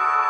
you